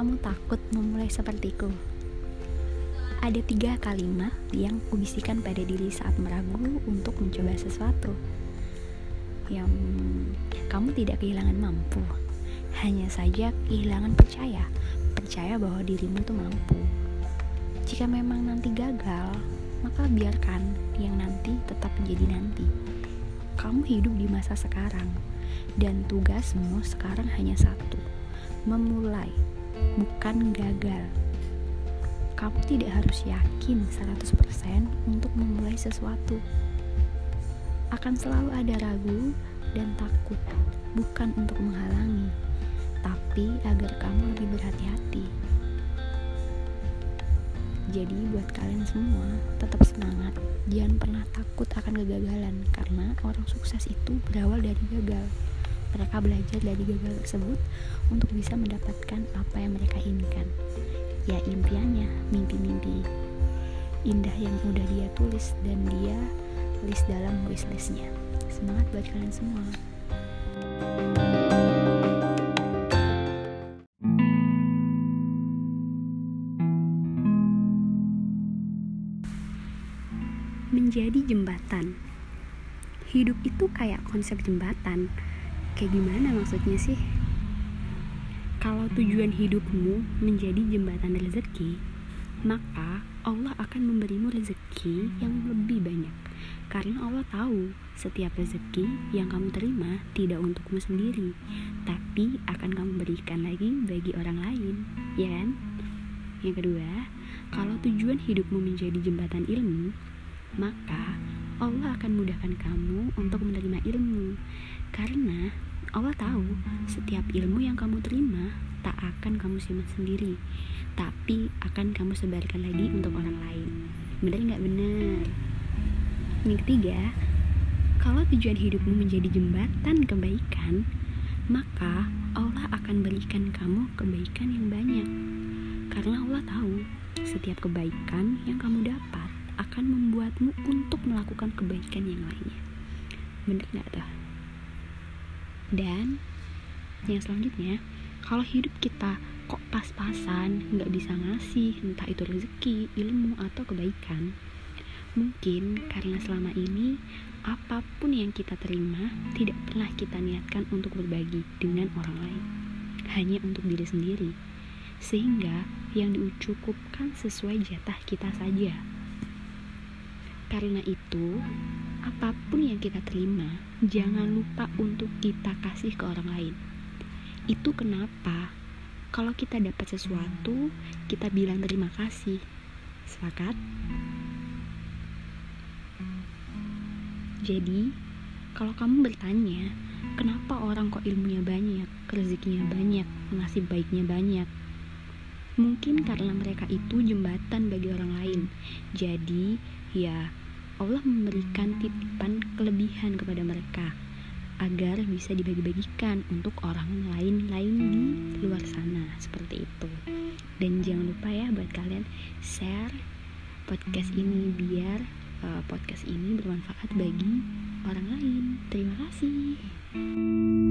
kamu takut memulai sepertiku? Ada tiga kalimat yang kubisikan pada diri saat meragu untuk mencoba sesuatu. Yang kamu tidak kehilangan mampu, hanya saja kehilangan percaya, percaya bahwa dirimu itu mampu. Jika memang nanti gagal, maka biarkan yang nanti tetap menjadi nanti. Kamu hidup di masa sekarang, dan tugasmu sekarang hanya satu, memulai, bukan gagal. Kamu tidak harus yakin 100% untuk memulai sesuatu. Akan selalu ada ragu dan takut, bukan untuk menghalangi, tapi agar kamu lebih berhati-hati. Jadi buat kalian semua tetap semangat, jangan pernah takut akan kegagalan karena orang sukses itu berawal dari gagal. Mereka belajar dari gagal tersebut untuk bisa mendapatkan apa yang mereka inginkan. Ya impiannya, mimpi-mimpi indah yang udah dia tulis dan dia list dalam wishlistnya. Semangat buat kalian semua. menjadi jembatan. Hidup itu kayak konsep jembatan. Kayak gimana maksudnya sih? Kalau tujuan hidupmu menjadi jembatan rezeki, maka Allah akan memberimu rezeki yang lebih banyak. Karena Allah tahu setiap rezeki yang kamu terima tidak untukmu sendiri, tapi akan kamu berikan lagi bagi orang lain, ya kan? Yang kedua, kalau tujuan hidupmu menjadi jembatan ilmu, maka Allah akan mudahkan kamu untuk menerima ilmu karena Allah tahu setiap ilmu yang kamu terima tak akan kamu simpan sendiri tapi akan kamu sebarkan lagi untuk orang lain. Bener nggak? Bener yang ketiga kalau tujuan hidupmu menjadi jembatan kebaikan maka Allah akan berikan kamu kebaikan yang banyak. Karena Allah tahu setiap kebaikan yang kamu dapat akan membuatmu untuk melakukan kebaikan yang lainnya. Bener gak tuh dan yang selanjutnya kalau hidup kita kok pas-pasan nggak bisa ngasih entah itu rezeki ilmu atau kebaikan mungkin karena selama ini apa pun yang kita terima tidak pernah kita niatkan untuk berbagi dengan orang lain. Hanya untuk diri sendiri. Sehingga yang diucukupkan sesuai jatah kita saja. Karena itu, apa pun yang kita terima, jangan lupa untuk kita kasih ke orang lain. Itu kenapa kalau kita dapat sesuatu, kita bilang terima kasih. Sepakat? Jadi, kalau kamu bertanya, kenapa orang kok ilmunya banyak, rezekinya banyak, ngasih baiknya banyak? Mungkin karena mereka itu jembatan bagi orang lain. Jadi, ya Allah memberikan titipan kelebihan kepada mereka agar bisa dibagi-bagikan untuk orang lain-lain di luar sana seperti itu. Dan jangan lupa ya buat kalian share podcast ini biar uh, podcast ini bermanfaat bagi orang lain. Terima kasih.